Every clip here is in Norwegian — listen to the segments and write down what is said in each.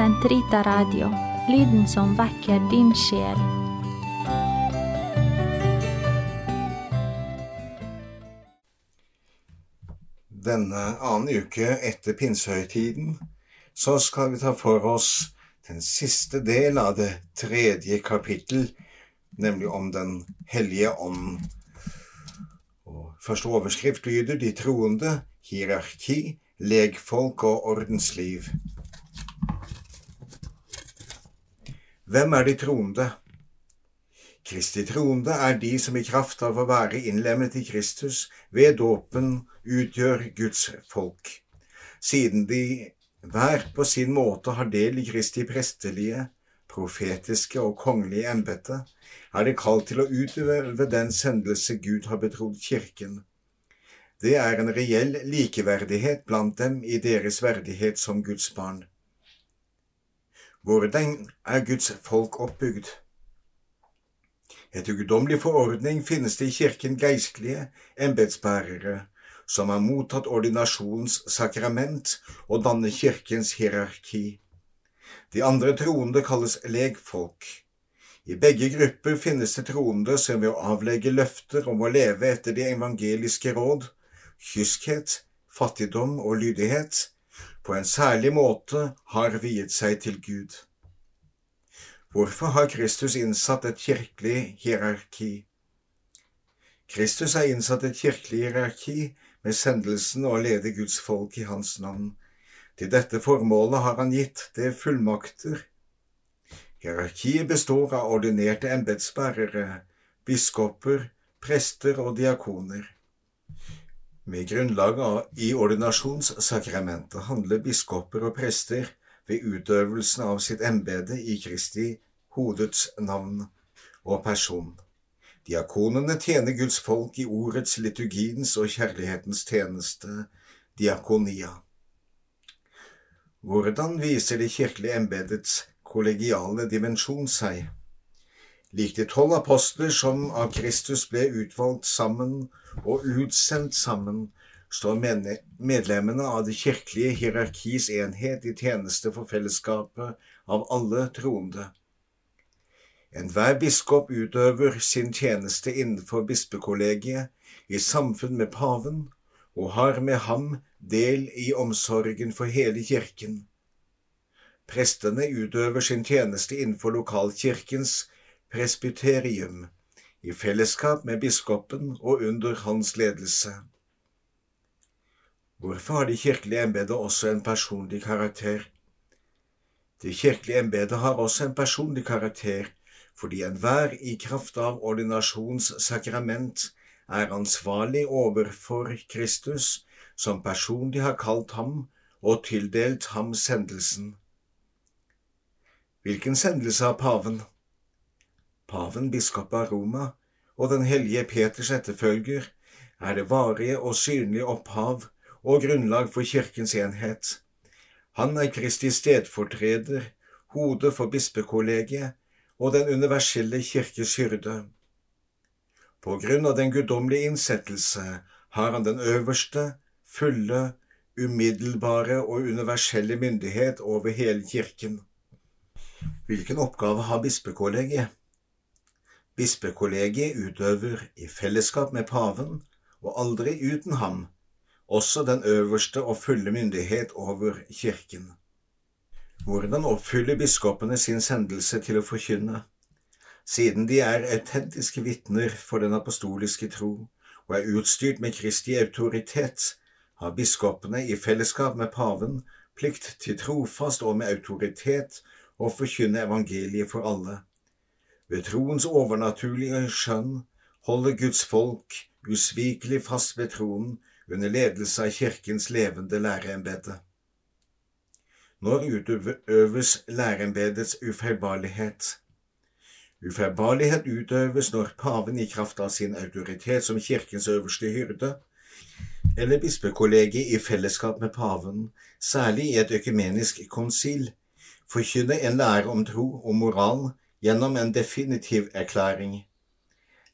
Sentrita Radio, lyden som vekker din sjel. Denne annen uke etter pinsehøytiden så skal vi ta for oss den siste del av det tredje kapittel, nemlig om Den hellige ånd. Og første overskrift lyder De troende, hierarki, legfolk og ordensliv. Hvem er de troende? Kristi troende er de som i kraft av å være innlemmet i Kristus ved dåpen utgjør Guds folk, siden de hver på sin måte har del i Kristi prestelige, profetiske og kongelige embete, er de kalt til å utøve den sendelse Gud har betrodd Kirken. Det er en reell likeverdighet blant dem i deres verdighet som Guds barn. Hvordan er Guds folk oppbygd? Etter guddommelig forordning finnes det i kirken geistlige embetsbærere som har mottatt ordinasjonens sakrament og danner kirkens hierarki. De andre troende kalles legfolk. I begge grupper finnes det troende som ved å avlegge løfter om å leve etter de evangeliske råd, kyskhet, fattigdom og lydighet, på en særlig måte har viet seg til Gud. Hvorfor har Kristus innsatt et kirkelig hierarki? Kristus har innsatt et kirkelig hierarki med sendelsen og lede Guds folk i hans navn. Til dette formålet har han gitt det fullmakter. Hierarkiet består av ordinerte embetsbærere, biskoper, prester og diakoner. Med grunnlag i ordinasjonssakramentet handler biskoper og prester ved utøvelsen av sitt embete i Kristi hodets navn og person. Diakonene tjener Guds folk i ordets, liturgiens og kjærlighetens tjeneste, diakonia. Hvordan viser det kirkelige embetets kollegiale dimensjon seg? Lik de tolv apostler som av Kristus ble utvalgt sammen og utsendt sammen, står medlemmene av det kirkelige hierarkis enhet i tjeneste for fellesskapet av alle troende. Enhver biskop utøver sin tjeneste innenfor bispekollegiet i samfunn med paven og har med ham del i omsorgen for hele kirken. Prestene utøver sin tjeneste innenfor lokalkirkens presbyterium, i fellesskap med biskopen og under hans ledelse. Hvorfor har det kirkelige embetet også en personlig karakter? Det kirkelige embetet har også en personlig karakter fordi enhver i kraft av ordinasjonssakrament er ansvarlig overfor Kristus, som personlig har kalt ham og tildelt ham sendelsen. Hvilken sendelse av paven? Paven, biskop av Roma og den hellige Peters etterfølger er det varige og synlige opphav og grunnlag for kirkens enhet. Han er Kristi stedfortreder, hodet for bispekollegiet og den universelle kirkes hyrde. På grunn av den guddommelige innsettelse har han den øverste, fulle, umiddelbare og universelle myndighet over hele kirken. Hvilken oppgave har bispekollegiet? Bispekollegiet utøver i fellesskap med paven, og aldri uten ham, også den øverste og fulle myndighet over kirken. Hvordan oppfyller biskopene sin sendelse til å forkynne? Siden de er autentiske vitner for den apostoliske tro og er utstyrt med Kristi autoritet, har biskopene i fellesskap med paven plikt til trofast og med autoritet å forkynne evangeliet for alle. Ved troens overnaturlige skjønn holder Guds folk usvikelig fast ved troen under ledelse av Kirkens levende læreembete. Når utøves lærembedets ufeilbarlighet? Ufeilbarlighet utøves når paven i kraft av sin autoritet som kirkens øverste hyrde, eller bispekollegiet i fellesskap med paven, særlig i et økumenisk konsil, forkynner en lære om tro og moral gjennom en definitiv erklæring.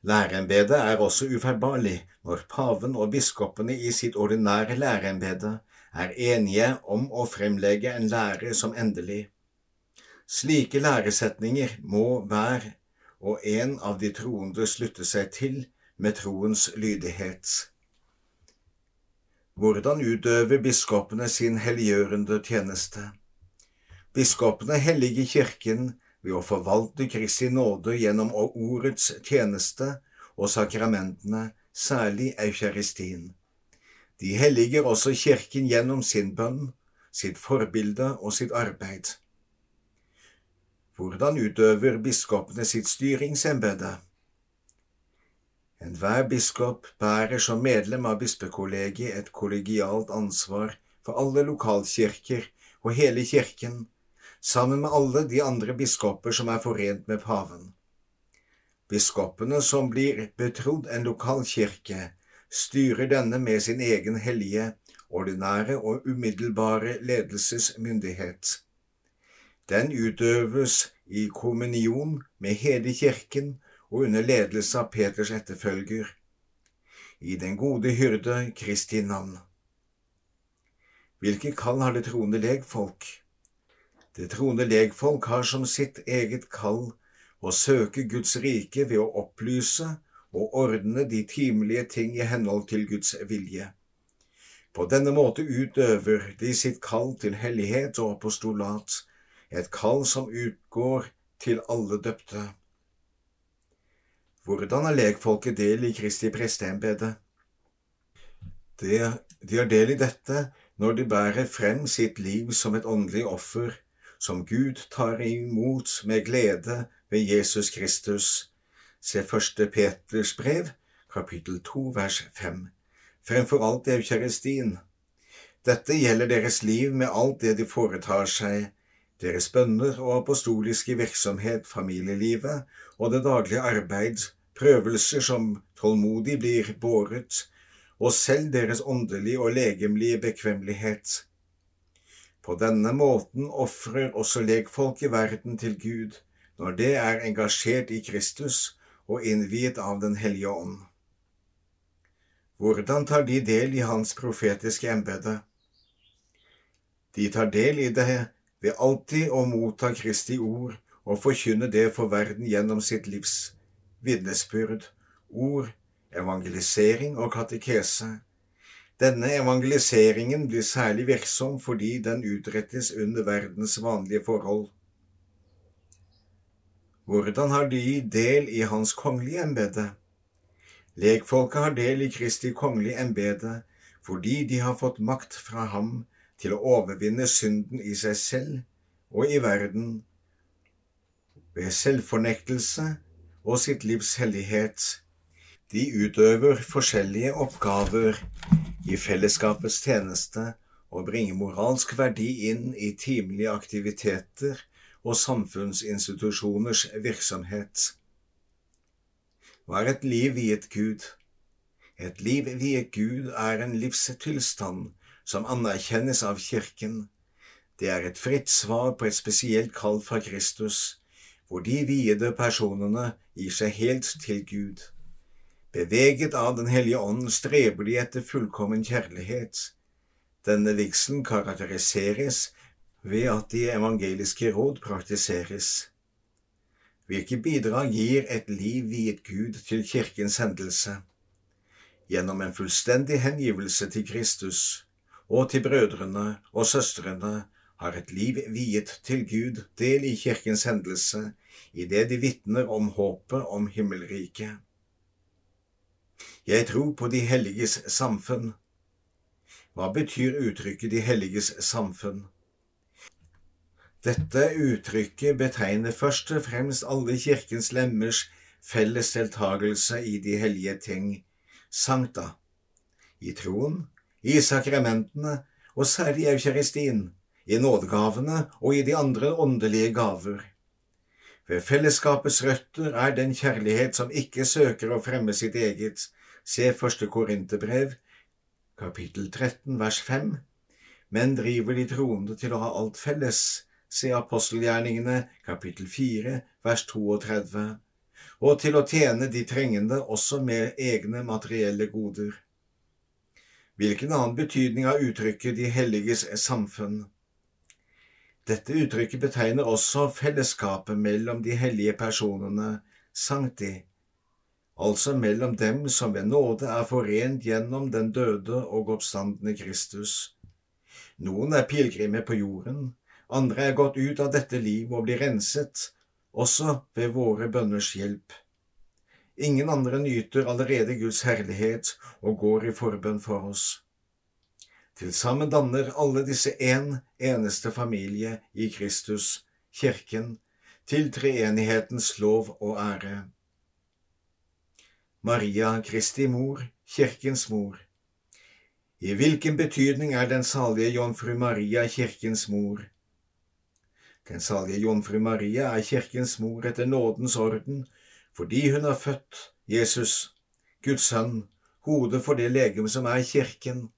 Læreembedet er også uferbarlig når paven og biskopene i sitt ordinære læreembede er enige om å fremlegge en lære som endelig. Slike læresetninger må hver og en av de troende slutte seg til med troens lydighet. Hvordan utøver biskopene sin helliggjørende tjeneste? Biskopene helliger Kirken ved å forvalte Kristi nåde gjennom ordets tjeneste og sakramentene, særlig eukaristien. De helliger også Kirken gjennom sin bønn, sitt forbilde og sitt arbeid. Hvordan utøver biskopene sitt styringsembete? Enhver biskop bærer som medlem av bispekollegiet et kollegialt ansvar for alle lokalkirker og hele kirken, sammen med alle de andre biskoper som er forent med paven. Biskopene som blir betrodd en lokal kirke, styrer denne med sin egen hellige, ordinære og umiddelbare ledelsesmyndighet. Den utøves i kommunion med hele kirken og under ledelse av Peters etterfølger, i Den gode hyrde Kristi navn. Hvilke kall har det troende legfolk? Det troende legfolk har som sitt eget kall å søke Guds rike ved å opplyse og ordne de timelige ting i henhold til Guds vilje. På denne måte utøver de sitt kall til hellighet og apostolat, et kall som utgår til alle døpte. Hvordan har legfolket del i Kristi presteembete? De har del i dette når de bærer frem sitt liv som et åndelig offer, som Gud tar imot med glede ved Jesus Kristus. Se første Peters brev, kapittel to, vers fem. Fremfor alt eukaristien. Dette gjelder deres liv med alt det de foretar seg, deres bønner og apostoliske virksomhet, familielivet og det daglige arbeid, prøvelser som tålmodig blir båret, og selv deres åndelige og legemlige bekvemmelighet. På denne måten ofrer også legfolk i verden til Gud, når det er engasjert i Kristus og innviet av Den hellige ånd. Hvordan tar de del i hans profetiske embete? De tar del i det ved alltid å motta Kristi ord og forkynne det for verden gjennom sitt livs vitnesbyrd, ord, evangelisering og katekese. Denne evangeliseringen blir særlig virksom fordi den utrettes under verdens vanlige forhold. Hvordan har de del i hans kongelige embete? Lekfolket har del i Kristi kongelige embete fordi de har fått makt fra ham til å overvinne synden i seg selv og i verden ved selvfornektelse og sitt livs hellighet. De utøver forskjellige oppgaver i fellesskapets tjeneste og bringer moralsk verdi inn i timelige aktiviteter og samfunnsinstitusjoners virksomhet. Hva er et liv viet Gud? Et liv viet Gud er en livstilstand som anerkjennes av Kirken. Det er et fritt svar på et spesielt kall fra Kristus, hvor de viede personene gir seg helt til Gud. Beveget av Den hellige ånd streber de etter fullkommen kjærlighet. Denne vigselen karakteriseres ved at de evangeliske råd praktiseres. Hvilke bidrag gir et liv viet Gud til kirkens hendelse? Gjennom en fullstendig hengivelse til Kristus og til brødrene og søstrene har et liv viet til Gud del i kirkens hendelse idet de vitner om håpet om himmelriket. Jeg tror på de helliges samfunn. Hva betyr uttrykket de helliges samfunn? Dette uttrykket betegner først og fremst alle kirkens lemmers felles deltagelse i de hellige ting, sankta, i troen, i sakramentene og særlig i eukaristien, i nådegavene og i de andre åndelige gaver. Ved fellesskapets røtter er den kjærlighet som ikke søker å fremme sitt eget, se første Korinterbrev, kapittel 13, vers 5, men driver de troende til å ha alt felles, se apostelgjerningene, kapittel 4, vers 32, og til å tjene de trengende også med egne materielle goder. Hvilken annen betydning har uttrykket de helliges samfunn? Dette uttrykket betegner også fellesskapet mellom de hellige personene, sankti, altså mellom dem som ved nåde er forent gjennom den døde og oppstandende Kristus. Noen er pilegrimer på jorden, andre er gått ut av dette liv og blir renset, også ved våre bønners hjelp. Ingen andre nyter allerede Guds herlighet og går i forbønn for oss. Til sammen danner alle disse én en eneste familie i Kristus, Kirken, til treenighetens lov og ære. Maria Kristi mor, Kirkens mor. I hvilken betydning er den salige jomfru Maria Kirkens mor? Den salige jomfru Maria er Kirkens mor etter nådens orden, fordi hun har født Jesus, Guds sønn, hodet for det legeme som er Kirken.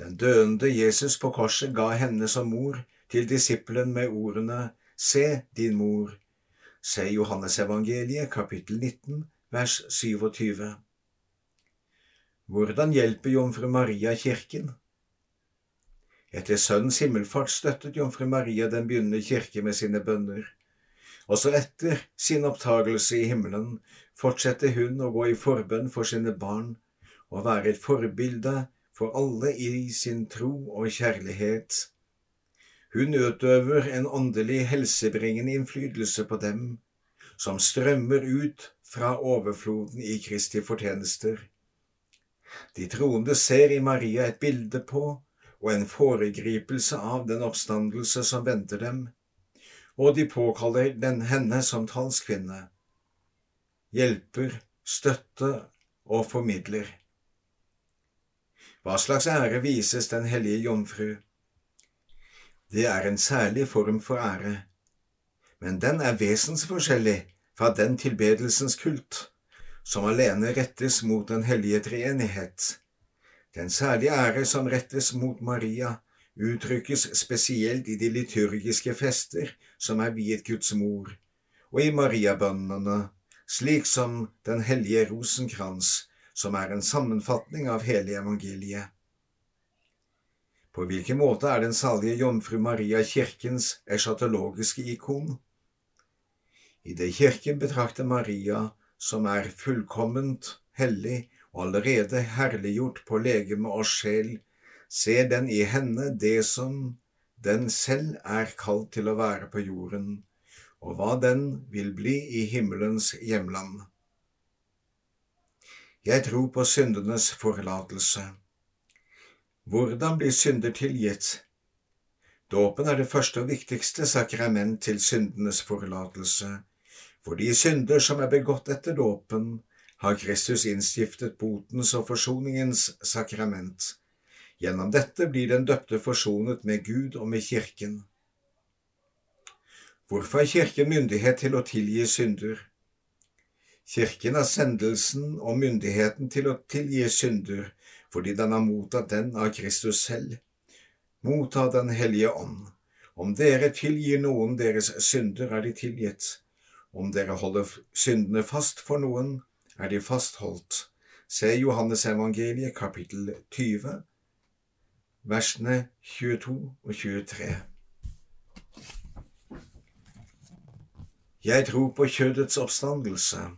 Den døende Jesus på korset ga henne som mor til disippelen med ordene Se din mor, se Johannesevangeliet kapittel 19 vers 27. Hvordan hjelper jomfru Maria kirken? Etter Sønnens himmelfart støttet jomfru Maria den begynnende kirke med sine bønner. Også etter sin opptagelse i himmelen fortsetter hun å gå i forbønn for sine barn og være et forbilde for alle i sin tro og kjærlighet. Hun utøver en åndelig helsebringende innflytelse på dem som strømmer ut fra overfloden i Kristi fortjenester. De troende ser i Maria et bilde på og en foregripelse av den oppstandelse som venter dem, og de påkaller den henne som talskvinne, hjelper, støtter og formidler. Hva slags ære vises Den hellige jomfru? Det er en særlig form for ære, men den er vesensforskjellig fra den tilbedelsens kult som alene rettes mot Den hellige treenighet den særlige ære som rettes mot Maria, uttrykkes spesielt i de liturgiske fester som er viet Guds mor, og i mariabønnene, slik som Den hellige rosenkrans, som er en sammenfatning av hele evangeliet. På hvilken måte er den salige jomfru Maria kirkens eschatologiske ikon? I det kirken betrakter Maria som er fullkomment hellig og allerede herliggjort på legeme og sjel, ser den i henne det som den selv er kalt til å være på jorden, og hva den vil bli i himmelens hjemland. Jeg tror på syndenes forlatelse. Hvordan blir synder tilgitt? Dåpen er det første og viktigste sakrament til syndenes forlatelse, for de synder som er begått etter dåpen, har Kristus innstiftet botens og forsoningens sakrament. Gjennom dette blir den døpte forsonet med Gud og med Kirken. Hvorfor har Kirken myndighet til å tilgi synder? Kirken har sendelsen og myndigheten til å tilgi synder fordi den har mottatt den av Kristus selv. Motta Den hellige ånd. Om dere tilgir noen deres synder, er de tilgitt. Om dere holder syndene fast for noen, er de fastholdt. Se Johannes evangeliet kapittel 20, versene 22 og 23. Jeg tror på kjødets oppstandelse.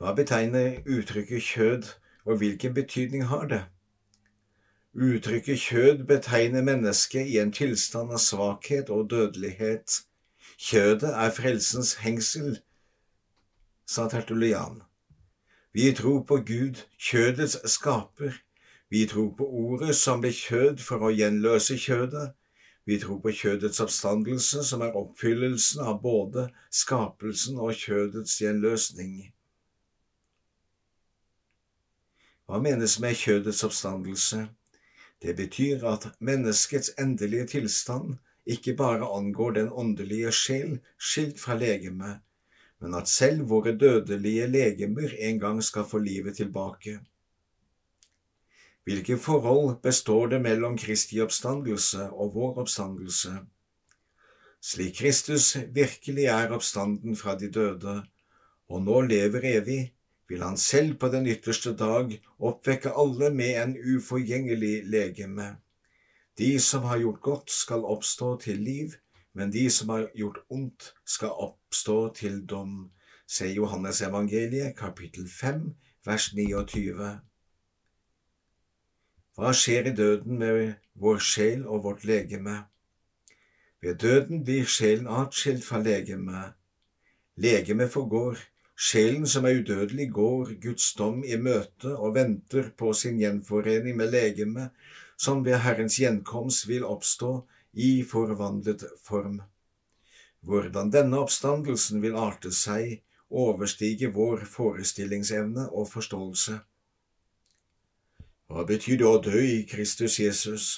Hva betegner uttrykket kjød, og hvilken betydning har det? Uttrykket kjød betegner mennesket i en tilstand av svakhet og dødelighet. Kjødet er frelsens hengsel, sa Tertulian. Vi tror på Gud, kjødets skaper. Vi tror på Ordet som ble kjød for å gjenløse kjødet. Vi tror på kjødets oppstandelse, som er oppfyllelsen av både skapelsen og kjødets gjenløsning. Hva menes med kjødets oppstandelse? Det betyr at menneskets endelige tilstand ikke bare angår den åndelige sjel skilt fra legemet, men at selv våre dødelige legemer en gang skal få livet tilbake. Hvilke forhold består det mellom Kristi oppstandelse og vår oppstandelse? Slik Kristus virkelig er oppstanden fra de døde, og nå lever evig, vil han selv på den ytterste dag oppvekke alle med en uforgjengelig legeme. De som har gjort godt, skal oppstå til liv, men de som har gjort ondt, skal oppstå til dom. Se Johannes evangeliet, kapittel 5, vers 29. Hva skjer i døden med vår sjel og vårt legeme? Ved døden blir sjelen atskilt fra legemet. Legemet forgår, Sjelen som er udødelig, går Guds dom i møte og venter på sin gjenforening med legemet, som ved Herrens gjenkomst vil oppstå i forvandlet form. Hvordan denne oppstandelsen vil arte seg, overstiger vår forestillingsevne og forståelse. Hva betyr det å dø i Kristus Jesus?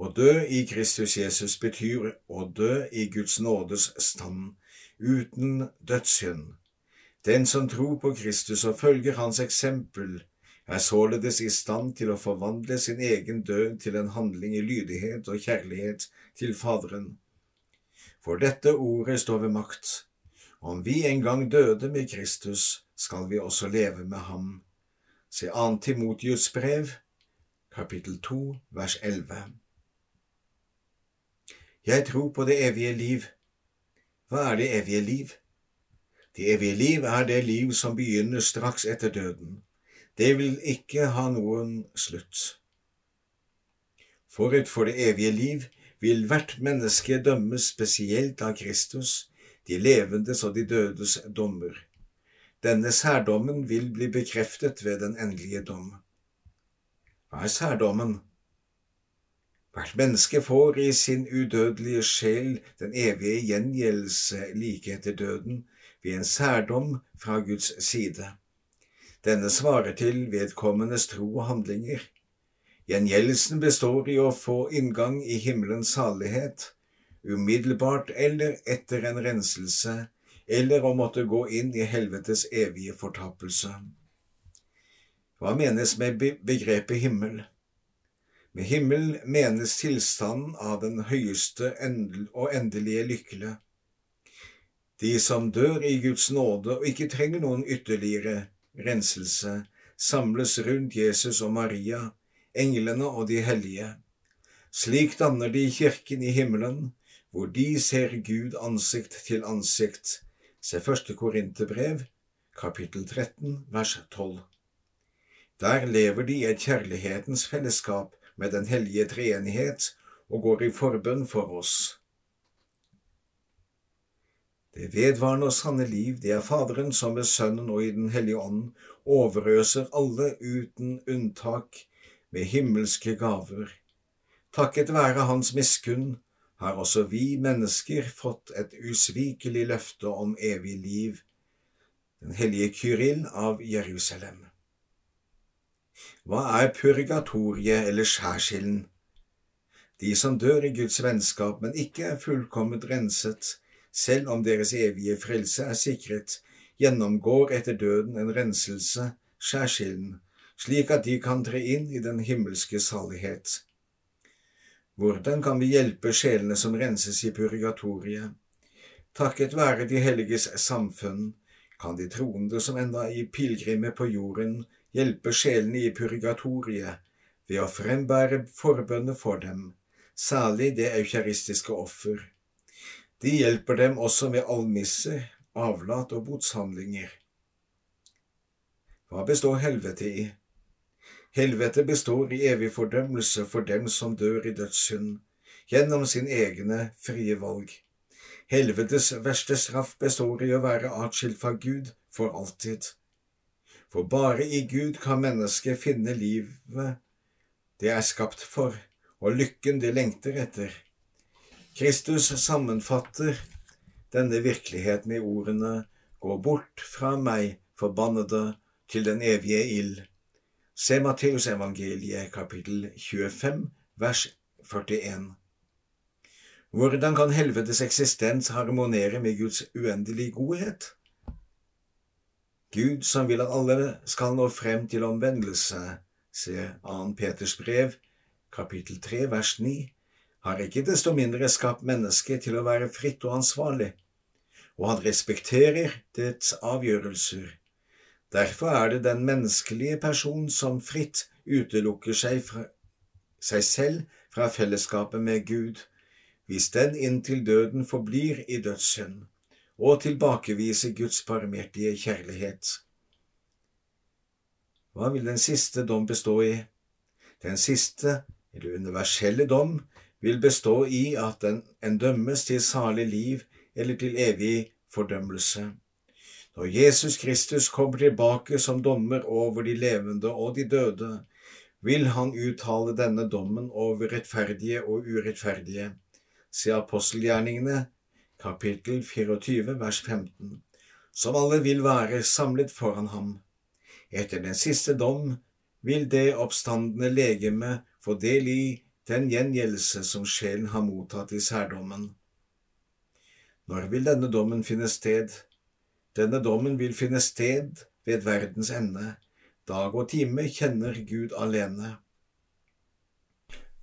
Å dø i Kristus Jesus betyr å dø i Guds nådes stand, uten dødssynd den som tror på Kristus og følger hans eksempel, er således i stand til å forvandle sin egen død til en handling i lydighet og kjærlighet til Faderen. For dette ordet står ved makt. Om vi en gang døde med Kristus, skal vi også leve med ham. Se 2. Timotius brev, kapittel 2, vers 11. Jeg tror på det evige liv. Hva er det evige liv? Det evige liv er det liv som begynner straks etter døden. Det vil ikke ha noen slutt. Forut for det evige liv vil hvert menneske dømmes spesielt av Kristus, de levendes og de dødes dommer. Denne særdommen vil bli bekreftet ved den endelige dom. Hva er særdommen? Hvert menneske får i sin udødelige sjel den evige gjengjeldelse like etter døden, ved en særdom fra Guds side. Denne svarer til vedkommendes tro og handlinger. Gjengjeldelsen består i å få inngang i himmelens salighet, umiddelbart eller etter en renselse, eller å måtte gå inn i helvetes evige fortapelse. Hva menes med begrepet himmel? Med himmel menes tilstanden av den høyeste og endelige lykkele de som dør i Guds nåde og ikke trenger noen ytterligere renselse, samles rundt Jesus og Maria, englene og de hellige. Slik danner de kirken i himmelen, hvor de ser Gud ansikt til ansikt. Se første Korinterbrev, kapittel 13, vers 12. Der lever de i et kjærlighetens fellesskap med Den hellige treenighet og går i forbønn for oss. Det vedvarende og sanne liv, det er Faderen som med Sønnen og i Den hellige ånd overøser alle uten unntak med himmelske gaver. Takket være Hans miskunn har også vi mennesker fått et usvikelig løfte om evig liv. Den hellige Kyril av Jerusalem. Hva er purgatoriet eller skjærsilden? De som dør i Guds vennskap, men ikke er fullkomment renset, selv om deres evige frelse er sikret, gjennomgår etter døden en renselse, skjærsilden, slik at de kan tre inn i den himmelske salighet. Hvordan kan vi hjelpe sjelene som renses i purgatoriet? Takket være de helliges samfunn kan de troende som enda i pilegrimet på jorden, hjelpe sjelene i purgatoriet ved å frembære forbønnet for dem, særlig det eukaristiske offer. De hjelper dem også med almisser, avlat og botshandlinger. Hva består helvete i? Helvete består i evig fordømmelse for dem som dør i dødssynd, gjennom sin egne frie valg. Helvetes verste straff består i å være atskilt fra Gud for alltid. For bare i Gud kan mennesket finne livet det er skapt for, og lykken det lengter etter. Kristus sammenfatter denne virkeligheten i ordene Gå bort fra meg, forbannede, til den evige ild. Se Matteusevangeliet kapittel 25 vers 41. Hvordan kan helvetes eksistens harmonere med Guds uendelige godhet? Gud som vil at alle skal nå frem til omvendelse, se 2. Peters brev, kapittel 3, vers 9, har ikke desto mindre skapt mennesket til å være fritt og ansvarlig, og han respekterer dets avgjørelser. Derfor er det den menneskelige person som fritt utelukker seg, fra, seg selv fra fellesskapet med Gud, hvis den inntil døden forblir i dødssynd, og tilbakeviser Guds barmhjertige kjærlighet. Hva vil den siste dom bestå i? Den siste, eller universelle dom, vil bestå i at en dømmes til salig liv eller til evig fordømmelse. Når Jesus Kristus kommer tilbake som dommer over de levende og de døde, vil han uttale denne dommen over rettferdige og urettferdige. Se apostelgjerningene, kapittel 24, vers 15, som alle vil være samlet foran ham. Etter den siste dom vil det oppstandende legeme få del i den gjengjeldelse som sjelen har mottatt i særdommen. Når vil denne dommen finne sted? Denne dommen vil finne sted ved verdens ende. Dag og time kjenner Gud alene.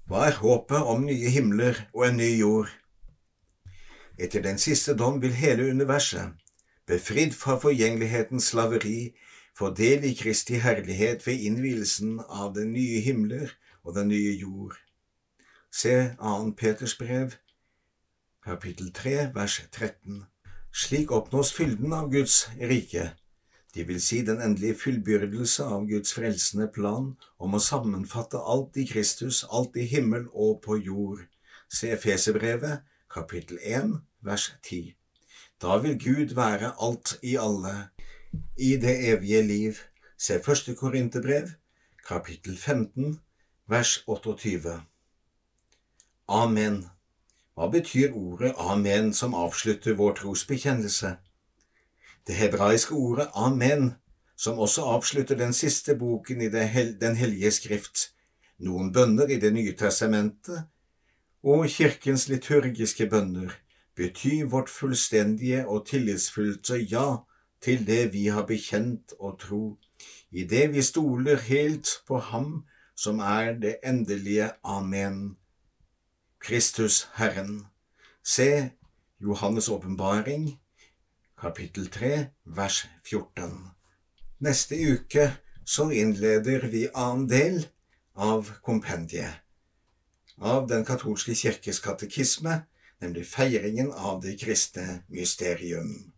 Hva er håpet om nye himler og en ny jord? Etter den siste dom vil hele universet, befridd fra forgjengelighetens slaveri, få del i Kristi herlighet ved innvielsen av den nye himler og den nye jord. Se 2. Peters brev, kapittel 3, vers 13. Slik oppnås fylden av Guds rike, det vil si den endelige fullbyrdelse av Guds frelsende plan om å sammenfatte alt i Kristus, alt i himmel og på jord. Se Fesebrevet, kapittel 1, vers 10. Da vil Gud være alt i alle, i det evige liv. Se første Korinterbrev, kapittel 15, vers 28. Amen. Hva betyr ordet amen som avslutter vår trosbekjennelse? Det hebraiske ordet amen, som også avslutter den siste boken i Den hellige skrift, noen bønner i Det nye testamentet og kirkens liturgiske bønner, betyr vårt fullstendige og tillitsfullte ja til det vi har bekjent og tro, i det vi stoler helt på Ham som er det endelige amen. Kristus Herren. Se Johannes' åpenbaring, kapittel 3, vers 14. Neste uke så innleder vi annen del av kompendiet av Den katolske kirkes katekisme, nemlig feiringen av det kristne mysterium.